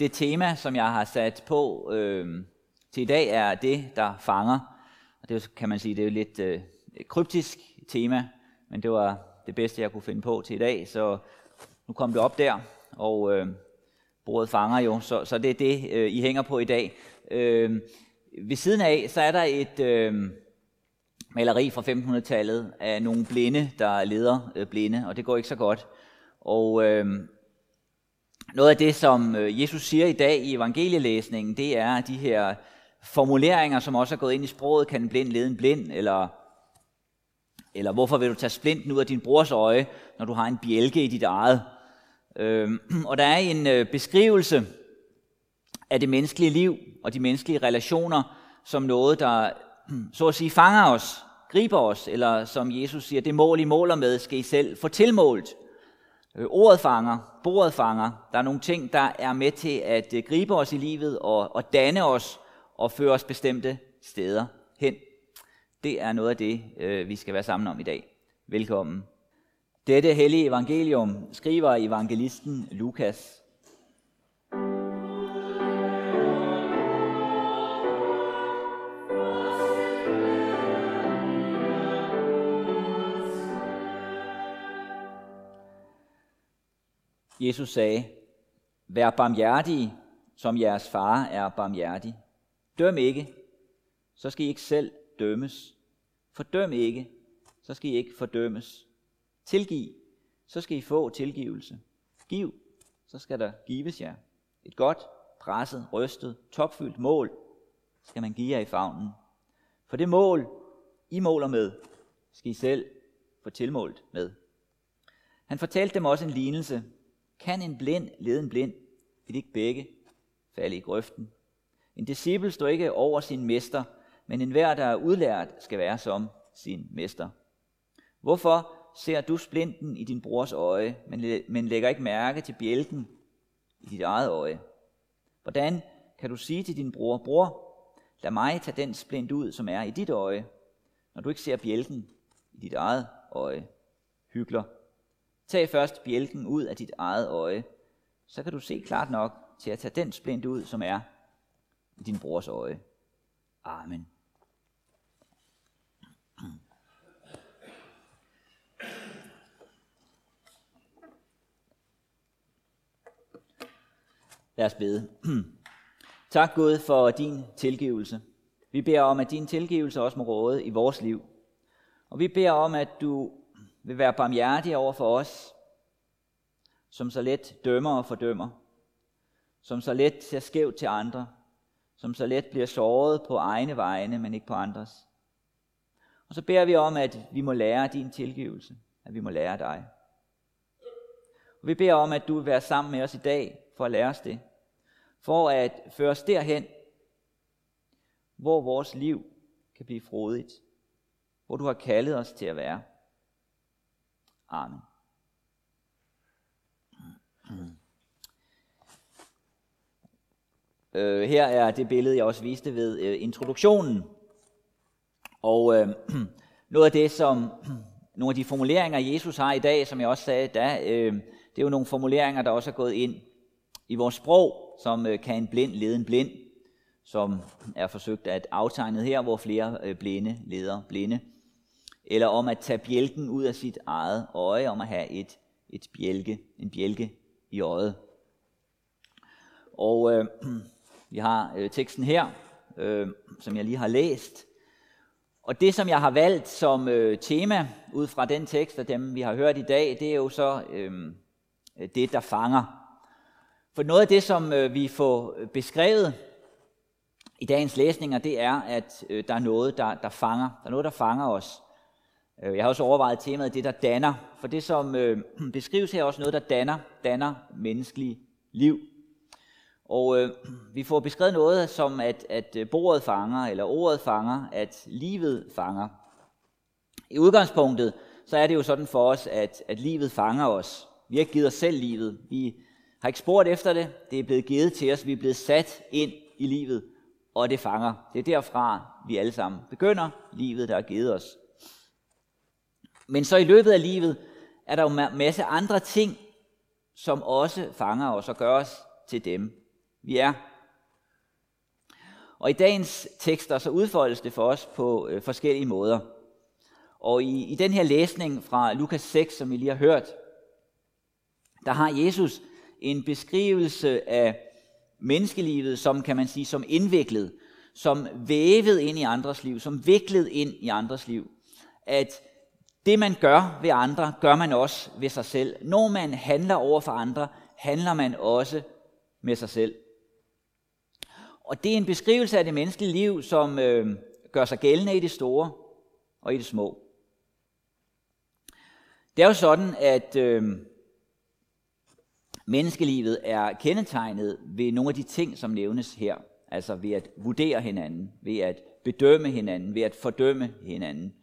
det tema, som jeg har sat på øh, til i dag, er det, der fanger. Og det kan man sige, det er jo lidt øh, kryptisk tema, men det var det bedste, jeg kunne finde på til i dag, så nu kom det op der, og øh, bordet fanger jo, så, så det er det, øh, I hænger på i dag. Øh, ved siden af, så er der et øh, maleri fra 1500-tallet af nogle blinde, der leder øh, blinde, og det går ikke så godt. Og øh, noget af det, som øh, Jesus siger i dag i evangelielæsningen, det er de her formuleringer, som også er gået ind i sproget, kan en blind lede en blind, eller, eller hvorfor vil du tage splinten ud af din brors øje, når du har en bjælke i dit eget. Øh, og der er en øh, beskrivelse af det menneskelige liv og de menneskelige relationer som noget, der så at sige fanger os, griber os, eller som Jesus siger, det mål I måler med, skal I selv få tilmålt. Øh, ordet fanger, bordet fanger. Der er nogle ting, der er med til at øh, gribe os i livet og, og danne os og føre os bestemte steder hen. Det er noget af det, øh, vi skal være sammen om i dag. Velkommen. Dette hellige evangelium skriver evangelisten Lukas. Jesus sagde, Vær barmhjertige, som jeres far er barmhjertig. Døm ikke, så skal I ikke selv dømmes. Fordøm ikke, så skal I ikke fordømmes. Tilgiv, så skal I få tilgivelse. Giv, så skal der gives jer. Et godt, presset, rystet, topfyldt mål skal man give jer i favnen. For det mål, I måler med, skal I selv få tilmålt med. Han fortalte dem også en lignelse, kan en blind lede en blind? Vil ikke begge falde i grøften? En disciple står ikke over sin mester, men enhver, der er udlært, skal være som sin mester. Hvorfor ser du splinten i din brors øje, men, men lægger ikke mærke til bjælken i dit eget øje? Hvordan kan du sige til din bror, bror, lad mig tage den splint ud, som er i dit øje, når du ikke ser bjælken i dit eget øje? Hygler. Tag først bjælken ud af dit eget øje, så kan du se klart nok til at tage den splint ud, som er i din brors øje. Amen. Lad os bede. tak Gud for din tilgivelse. Vi beder om, at din tilgivelse også må råde i vores liv. Og vi beder om, at du vil være barmhjertig over for os, som så let dømmer og fordømmer, som så let ser skævt til andre, som så let bliver såret på egne vegne, men ikke på andres. Og så beder vi om, at vi må lære din tilgivelse, at vi må lære dig. Og vi beder om, at du vil være sammen med os i dag for at lære os det, for at føre os derhen, hvor vores liv kan blive frodigt, hvor du har kaldet os til at være. Amen. Øh, her er det billede, jeg også viste ved øh, introduktionen. Og øh, noget af det, som nogle af de formuleringer, Jesus har i dag, som jeg også sagde, da, øh, det er jo nogle formuleringer, der også er gået ind i vores sprog, som øh, kan en blind lede en blind, som er forsøgt at aftegnet her, hvor flere øh, blinde leder blinde eller om at tage bjælken ud af sit eget øje, om at have et, et bjælke, en bjælke i øjet. Og øh, vi har øh, teksten her, øh, som jeg lige har læst. Og det, som jeg har valgt som øh, tema ud fra den tekst og dem, vi har hørt i dag, det er jo så øh, det, der fanger. For noget af det, som øh, vi får beskrevet i dagens læsninger, det er, at øh, der er noget, der, der fanger. Der er noget, der fanger os. Øh, jeg har også overvejet temaet det, der danner, for det som øh, beskrives her er også noget, der danner, danner menneskelig liv. Og øh, vi får beskrevet noget som, at, at øh, bordet fanger, eller ordet fanger, at livet fanger. I udgangspunktet, så er det jo sådan for os, at, at livet fanger os. Vi har ikke givet os selv livet. Vi har ikke spurgt efter det. Det er blevet givet til os. Vi er blevet sat ind i livet, og det fanger. Det er derfra, vi alle sammen begynder. Livet, der er givet os. Men så i løbet af livet er der jo en masse andre ting, som også fanger os og gør os til dem. vi er. Og i dagens tekster så udfoldes det for os på øh, forskellige måder. Og i, i den her læsning fra Lukas 6, som vi lige har hørt, der har Jesus en beskrivelse af menneskelivet, som kan man sige, som indviklet, som vævet ind i andres liv, som viklet ind i andres liv. At det man gør ved andre, gør man også ved sig selv. Når man handler over for andre, handler man også med sig selv. Og det er en beskrivelse af det menneskelige liv, som øh, gør sig gældende i det store og i det små. Det er jo sådan, at øh, menneskelivet er kendetegnet ved nogle af de ting, som nævnes her. Altså ved at vurdere hinanden, ved at bedømme hinanden, ved at fordømme hinanden,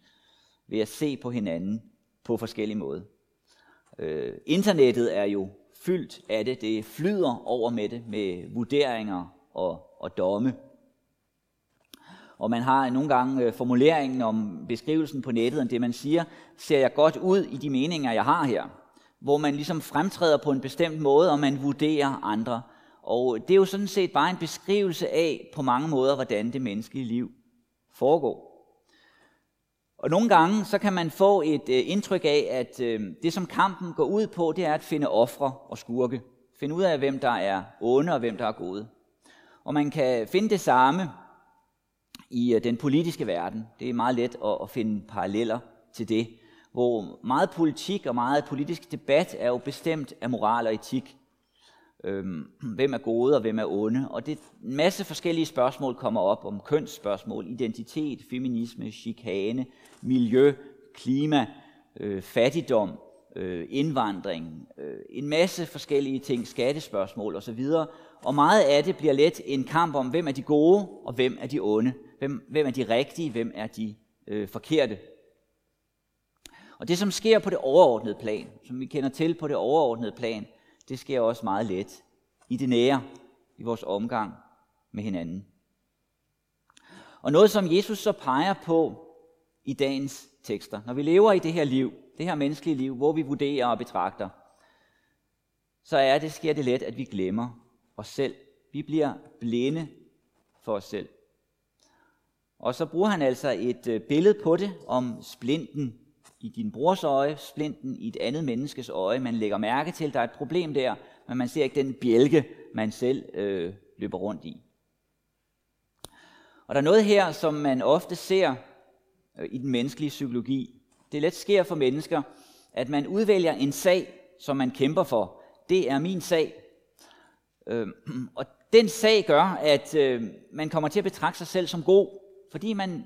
ved at se på hinanden på forskellige måder. Øh, internettet er jo fyldt af det. Det flyder over med det, med vurderinger og, og domme. Og man har nogle gange øh, formuleringen om beskrivelsen på nettet, om det man siger, ser jeg godt ud i de meninger, jeg har her. Hvor man ligesom fremtræder på en bestemt måde, og man vurderer andre. Og det er jo sådan set bare en beskrivelse af på mange måder, hvordan det menneskelige liv foregår. Og nogle gange så kan man få et øh, indtryk af, at øh, det som kampen går ud på, det er at finde ofre og skurke. Finde ud af, hvem der er onde og hvem der er gode. Og man kan finde det samme i øh, den politiske verden. Det er meget let at, at finde paralleller til det, hvor meget politik og meget politisk debat er jo bestemt af moral og etik. Øhm, hvem er gode og hvem er onde? Og det en masse forskellige spørgsmål kommer op om kønsspørgsmål, identitet, feminisme, chikane, miljø, klima, øh, fattigdom, øh, indvandring, øh, en masse forskellige ting, skattespørgsmål osv. Og meget af det bliver let en kamp om, hvem er de gode og hvem er de onde. Hvem, hvem er de rigtige, hvem er de øh, forkerte. Og det, som sker på det overordnede plan, som vi kender til på det overordnede plan, det sker også meget let i det nære, i vores omgang med hinanden. Og noget, som Jesus så peger på i dagens tekster, når vi lever i det her liv, det her menneskelige liv, hvor vi vurderer og betragter, så er det, sker det let, at vi glemmer os selv. Vi bliver blinde for os selv. Og så bruger han altså et øh, billede på det om splinten i din brors øje, splinten i et andet menneskes øje. Man lægger mærke til, at der er et problem der, men man ser ikke den bjælke, man selv øh, løber rundt i. Og der er noget her, som man ofte ser øh, i den menneskelige psykologi. Det let sker for mennesker, at man udvælger en sag, som man kæmper for. Det er min sag. Øh, og den sag gør, at øh, man kommer til at betragte sig selv som god, fordi man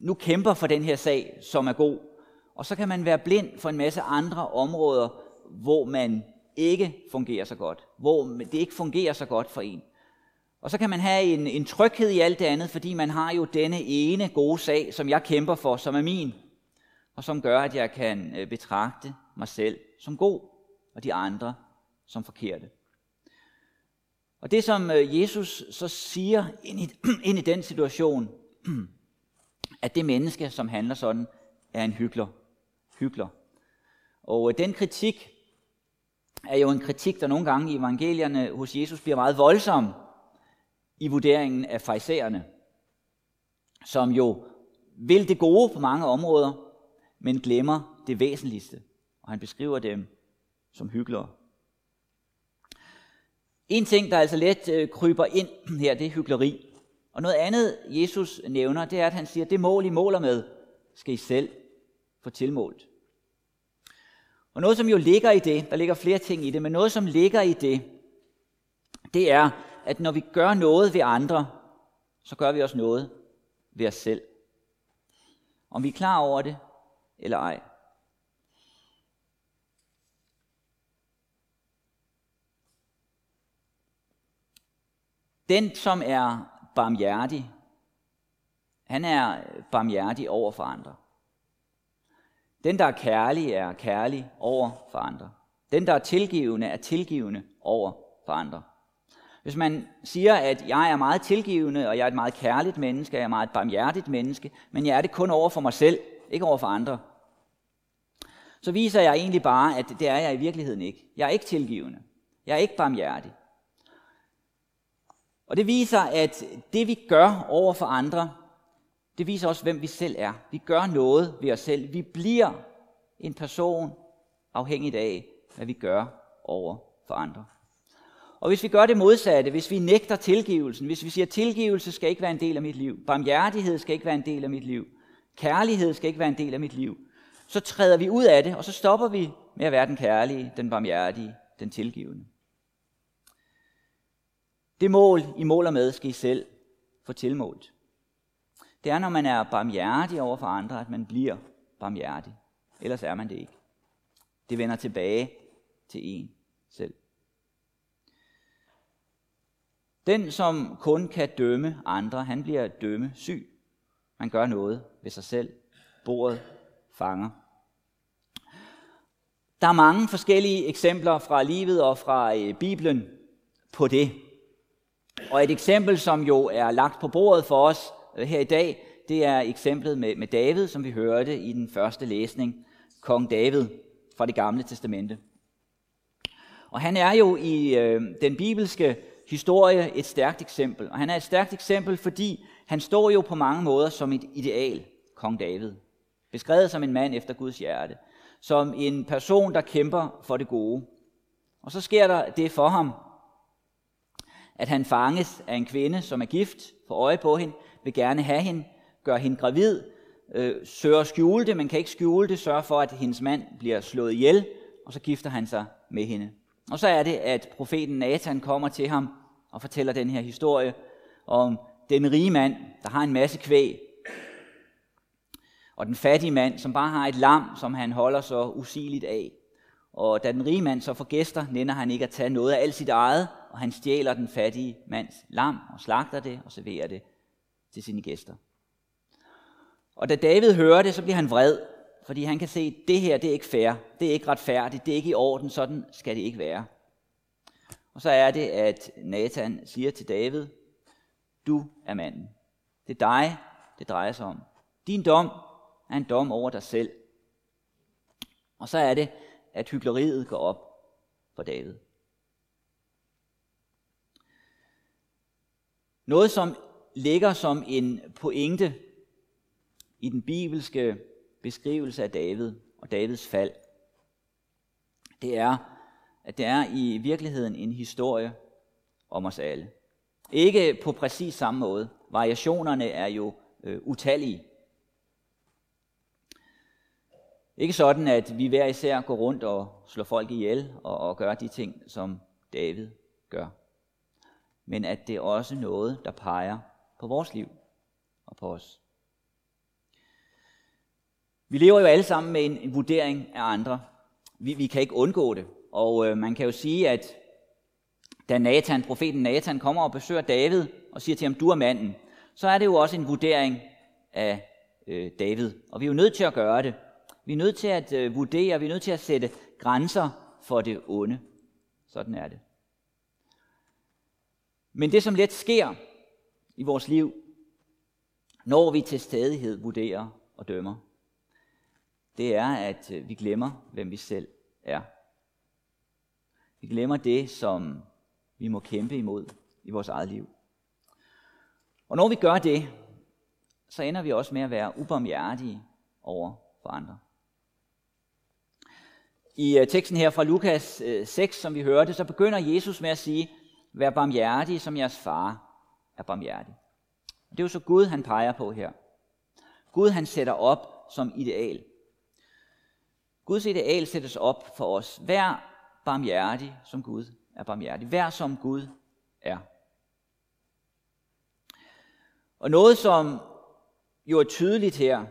nu kæmper for den her sag, som er god. Og så kan man være blind for en masse andre områder, hvor man ikke fungerer så godt. Hvor det ikke fungerer så godt for en. Og så kan man have en, en tryghed i alt det andet, fordi man har jo denne ene gode sag, som jeg kæmper for, som er min. Og som gør, at jeg kan øh, betragte mig selv som god, og de andre som forkerte. Og det som øh, Jesus så siger ind i, ind i den situation, at det menneske, som handler sådan, er en hyggelig hygler. Og øh, den kritik er jo en kritik, der nogle gange i evangelierne hos Jesus bliver meget voldsom i vurderingen af fejserne, som jo vil det gode på mange områder, men glemmer det væsentligste. Og han beskriver dem som hyklere. En ting, der altså let øh, kryber ind her, det er hyggeleri. Og noget andet, Jesus nævner, det er, at han siger, det mål, I måler med, skal I selv få tilmålt. Og noget, som jo ligger i det, der ligger flere ting i det, men noget, som ligger i det, det er, at når vi gør noget ved andre, så gør vi også noget ved os selv. Om vi er klar over det, eller ej. Den, som er barmhjertig, han er barmhjertig over for andre. Den, der er kærlig, er kærlig over for andre. Den, der er tilgivende, er tilgivende over for andre. Hvis man siger, at jeg er meget tilgivende, og jeg er et meget kærligt menneske, og jeg er meget barmhjertigt menneske, men jeg er det kun over for mig selv, ikke over for andre, så viser jeg egentlig bare, at det er jeg i virkeligheden ikke. Jeg er ikke tilgivende. Jeg er ikke barmhjertig. Og det viser, at det vi gør over for andre, det viser også, hvem vi selv er. Vi gør noget ved os selv. Vi bliver en person afhængigt af, hvad vi gør over for andre. Og hvis vi gør det modsatte, hvis vi nægter tilgivelsen, hvis vi siger, at tilgivelse skal ikke være en del af mit liv, barmhjertighed skal ikke være en del af mit liv, kærlighed skal ikke være en del af mit liv, så træder vi ud af det, og så stopper vi med at være den kærlige, den barmhjertige, den tilgivende. Det mål, I måler med, skal I selv få tilmålt. Det er, når man er barmhjertig over for andre, at man bliver barmhjertig. Ellers er man det ikke. Det vender tilbage til en selv. Den, som kun kan dømme andre, han bliver dømme syg. Man gør noget ved sig selv. Bordet fanger. Der er mange forskellige eksempler fra livet og fra øh, Bibelen på det. Og et eksempel, som jo er lagt på bordet for os her i dag, det er eksemplet med, med David, som vi hørte i den første læsning. Kong David fra det gamle testamente. Og han er jo i øh, den bibelske historie et stærkt eksempel. Og han er et stærkt eksempel, fordi han står jo på mange måder som et ideal, kong David. Beskrevet som en mand efter Guds hjerte. Som en person, der kæmper for det gode. Og så sker der det for ham, at han fanges af en kvinde, som er gift, får øje på hende, vil gerne have hende, gør hende gravid, øh, søger at skjule det, men kan ikke skjule det, sørger for, at hendes mand bliver slået ihjel, og så gifter han sig med hende. Og så er det, at profeten Nathan kommer til ham og fortæller den her historie om den rige mand, der har en masse kvæg, og den fattige mand, som bare har et lam, som han holder så usigeligt af. Og da den rige mand så får gæster, nænder han ikke at tage noget af alt sit eget, og han stjæler den fattige mands lam og slagter det og serverer det til sine gæster. Og da David hører det, så bliver han vred, fordi han kan se, at det her det er ikke fair, det er ikke retfærdigt, det er ikke i orden, sådan skal det ikke være. Og så er det, at Nathan siger til David, du er manden. Det er dig, det drejer sig om. Din dom er en dom over dig selv. Og så er det, at hyggeleriet går op for David. Noget, som ligger som en pointe i den bibelske beskrivelse af David og Davids fald, det er, at det er i virkeligheden en historie om os alle. Ikke på præcis samme måde. Variationerne er jo øh, utallige. Ikke sådan, at vi hver især går rundt og slår folk ihjel og, og gør de ting, som David gør. Men at det er også noget, der peger på vores liv og på os. Vi lever jo alle sammen med en, en vurdering af andre. Vi, vi kan ikke undgå det. Og øh, man kan jo sige, at da Nathan, profeten Nathan kommer og besøger David og siger til ham, du er manden, så er det jo også en vurdering af øh, David. Og vi er jo nødt til at gøre det. Vi er nødt til at øh, vurdere, vi er nødt til at sætte grænser for det onde. Sådan er det. Men det, som let sker i vores liv, når vi til stadighed vurderer og dømmer, det er, at øh, vi glemmer, hvem vi selv er. Vi glemmer det, som vi må kæmpe imod i vores eget liv. Og når vi gør det, så ender vi også med at være ubarmhjertige over for andre. I øh, teksten her fra Lukas øh, 6, som vi hørte, så begynder Jesus med at sige, vær barmhjertig, som jeres far er barmhjertig. Det er jo så Gud, han peger på her. Gud, han sætter op som ideal. Guds ideal sættes op for os. Vær barmhjertig, som Gud er barmhjertig. Vær som Gud er. Og noget, som jo er tydeligt her,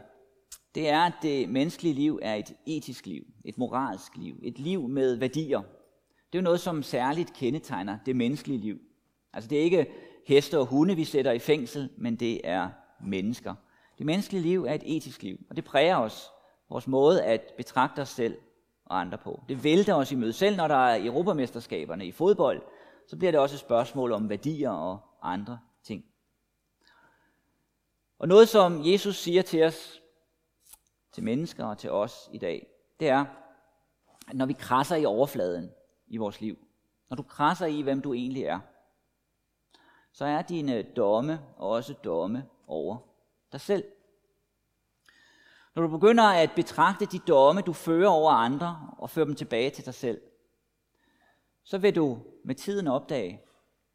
det er, at det menneskelige liv er et etisk liv, et moralsk liv, et liv med værdier. Det er noget, som særligt kendetegner det menneskelige liv. Altså det er ikke heste og hunde, vi sætter i fængsel, men det er mennesker. Det menneskelige liv er et etisk liv, og det præger os, vores måde at betragte os selv og andre på. Det vælter os i møde. Selv når der er europamesterskaberne i fodbold, så bliver det også et spørgsmål om værdier og andre ting. Og noget, som Jesus siger til os, til mennesker og til os i dag, det er, at når vi krasser i overfladen i vores liv, når du krasser i, hvem du egentlig er, så er dine domme også domme over dig selv. Når du begynder at betragte de domme, du fører over andre, og fører dem tilbage til dig selv, så vil du med tiden opdage,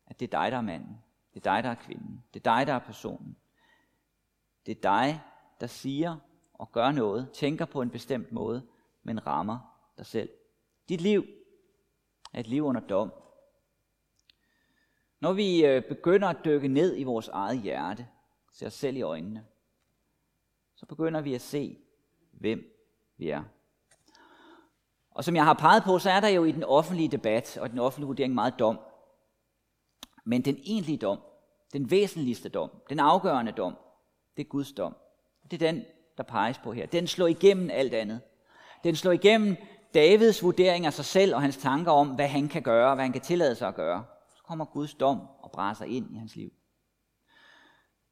at det er dig, der er manden. Det er dig, der er kvinden. Det er dig, der er personen. Det er dig, der siger og gør noget, tænker på en bestemt måde, men rammer dig selv. Dit liv at et liv under dom. Når vi øh, begynder at dykke ned i vores eget hjerte, se os selv i øjnene, så begynder vi at se, hvem vi er. Og som jeg har peget på, så er der jo i den offentlige debat og den offentlige vurdering meget dom. Men den egentlige dom, den væsentligste dom, den afgørende dom, det er Guds dom. Det er den, der peges på her. Den slår igennem alt andet. Den slår igennem Davids vurdering af sig selv og hans tanker om, hvad han kan gøre, hvad han kan tillade sig at gøre. Så kommer Guds dom og brænder ind i hans liv.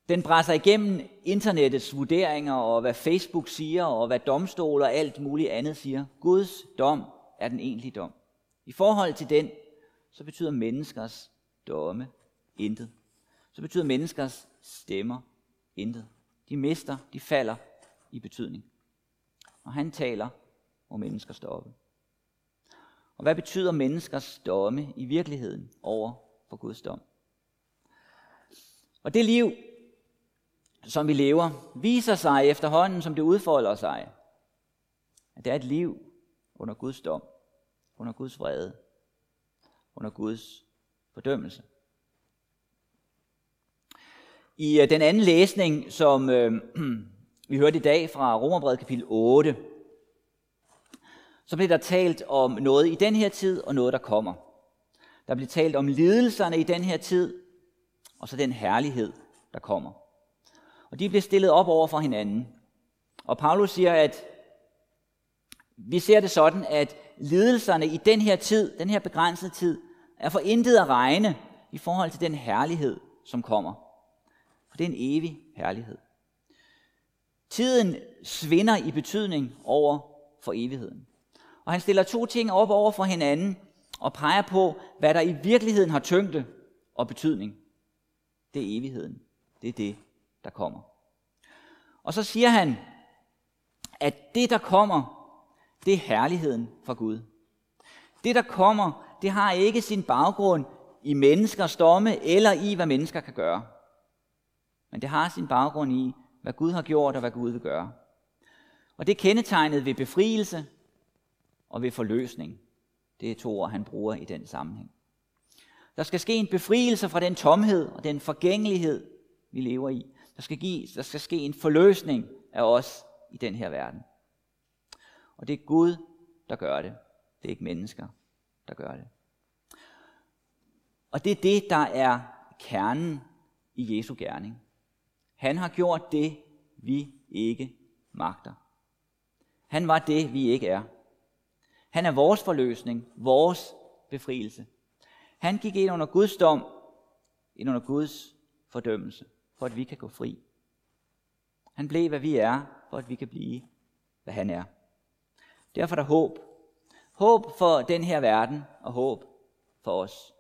Den brænder igennem internettets vurderinger og hvad Facebook siger og hvad domstole og alt muligt andet siger. Guds dom er den egentlige dom. I forhold til den, så betyder menneskers domme intet. Så betyder menneskers stemmer intet. De mister, de falder i betydning. Og han taler, må mennesker stoppe. Og hvad betyder menneskers domme i virkeligheden over for Guds dom? Og det liv, som vi lever, viser sig efterhånden, som det udfolder sig, at det er et liv under Guds dom, under Guds vrede, under Guds fordømmelse. I øh, den anden læsning, som øh, vi hørte i dag fra Romerbrevet kapitel 8, så bliver der talt om noget i den her tid og noget, der kommer. Der bliver talt om lidelserne i den her tid, og så den herlighed, der kommer. Og de bliver stillet op over for hinanden. Og Paulus siger, at vi ser det sådan, at lidelserne i den her tid, den her begrænsede tid, er for intet at regne i forhold til den herlighed, som kommer. For det er en evig herlighed. Tiden svinder i betydning over for evigheden. Og han stiller to ting op over for hinanden og peger på, hvad der i virkeligheden har tyngde og betydning. Det er evigheden. Det er det, der kommer. Og så siger han, at det, der kommer, det er herligheden fra Gud. Det, der kommer, det har ikke sin baggrund i menneskers domme eller i, hvad mennesker kan gøre. Men det har sin baggrund i, hvad Gud har gjort og hvad Gud vil gøre. Og det er kendetegnet ved befrielse og ved forløsning. Det er to ord, han bruger i den sammenhæng. Der skal ske en befrielse fra den tomhed og den forgængelighed, vi lever i. Der skal, give, der skal ske en forløsning af os i den her verden. Og det er Gud, der gør det. Det er ikke mennesker, der gør det. Og det er det, der er kernen i Jesu gerning. Han har gjort det, vi ikke magter. Han var det, vi ikke er. Han er vores forløsning, vores befrielse. Han gik ind under Guds dom, ind under Guds fordømmelse, for at vi kan gå fri. Han blev, hvad vi er, for at vi kan blive, hvad han er. Derfor er der håb. Håb for den her verden, og håb for os.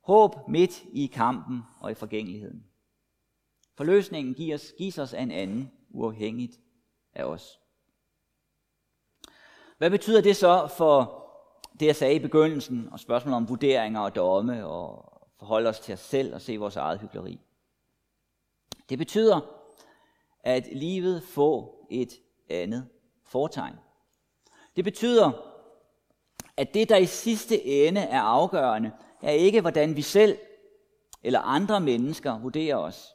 Håb midt i kampen og i forgængeligheden. Forløsningen gives, gives os af en anden, uafhængigt af os. Hvad betyder det så for det, jeg sagde i begyndelsen, og spørgsmålet om vurderinger og domme, og forholde os til os selv og se vores eget hyggeleri? Det betyder, at livet får et andet fortegn. Det betyder, at det, der i sidste ende er afgørende, er ikke, hvordan vi selv eller andre mennesker vurderer os,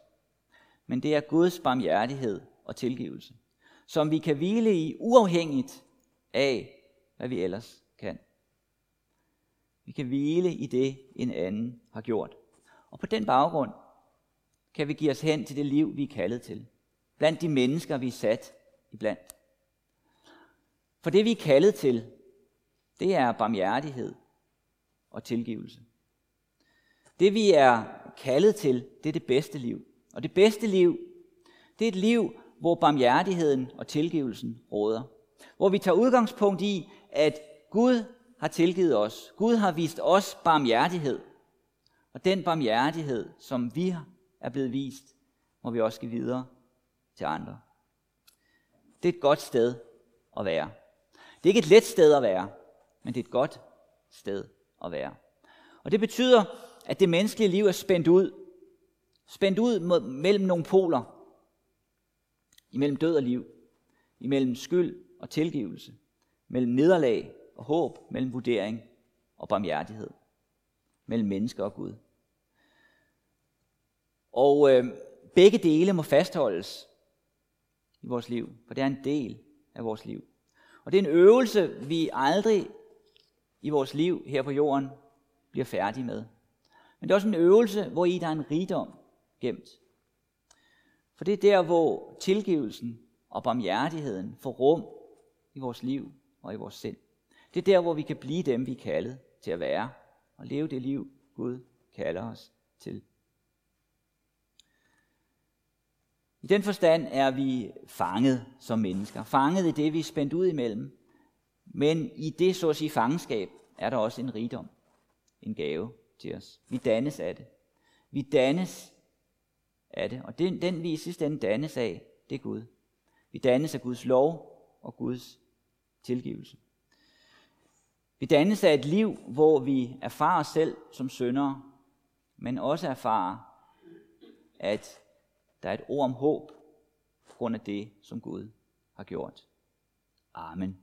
men det er Guds barmhjertighed og tilgivelse, som vi kan hvile i uafhængigt af, hvad vi ellers kan. Vi kan hvile i det, en anden har gjort. Og på den baggrund kan vi give os hen til det liv, vi er kaldet til. Blandt de mennesker, vi er sat iblandt. For det, vi er kaldet til, det er barmhjertighed og tilgivelse. Det, vi er kaldet til, det er det bedste liv. Og det bedste liv, det er et liv, hvor barmhjertigheden og tilgivelsen råder. Hvor vi tager udgangspunkt i, at Gud har tilgivet os. Gud har vist os barmhjertighed. Og den barmhjertighed, som vi er blevet vist, må vi også give videre til andre. Det er et godt sted at være. Det er ikke et let sted at være, men det er et godt sted at være. Og det betyder, at det menneskelige liv er spændt ud. Spændt ud mellem nogle poler. Imellem død og liv. Imellem skyld og tilgivelse. Mellem nederlag og håb. Mellem vurdering og barmhjertighed. Mellem mennesker og Gud. Og øh, begge dele må fastholdes i vores liv, for det er en del af vores liv. Og det er en øvelse, vi aldrig i vores liv her på jorden bliver færdige med. Men det er også en øvelse, hvor i der er en rigdom gemt. For det er der, hvor tilgivelsen og barmhjertigheden får rum i vores liv og i vores sind. Det er der, hvor vi kan blive dem, vi er kaldet til at være, og leve det liv, Gud kalder os til. I den forstand er vi fanget som mennesker. Fanget i det, vi er spændt ud imellem. Men i det, så at sige, fangenskab, er der også en rigdom, en gave til os. Vi dannes af det. Vi dannes af det, og den, den vi i sidste ende dannes af, det er Gud. Vi dannes af Guds lov og Guds tilgivelse. Vi dannes af et liv, hvor vi erfarer os selv som syndere, men også erfarer, at der er et ord om håb på grund af det, som Gud har gjort. Amen.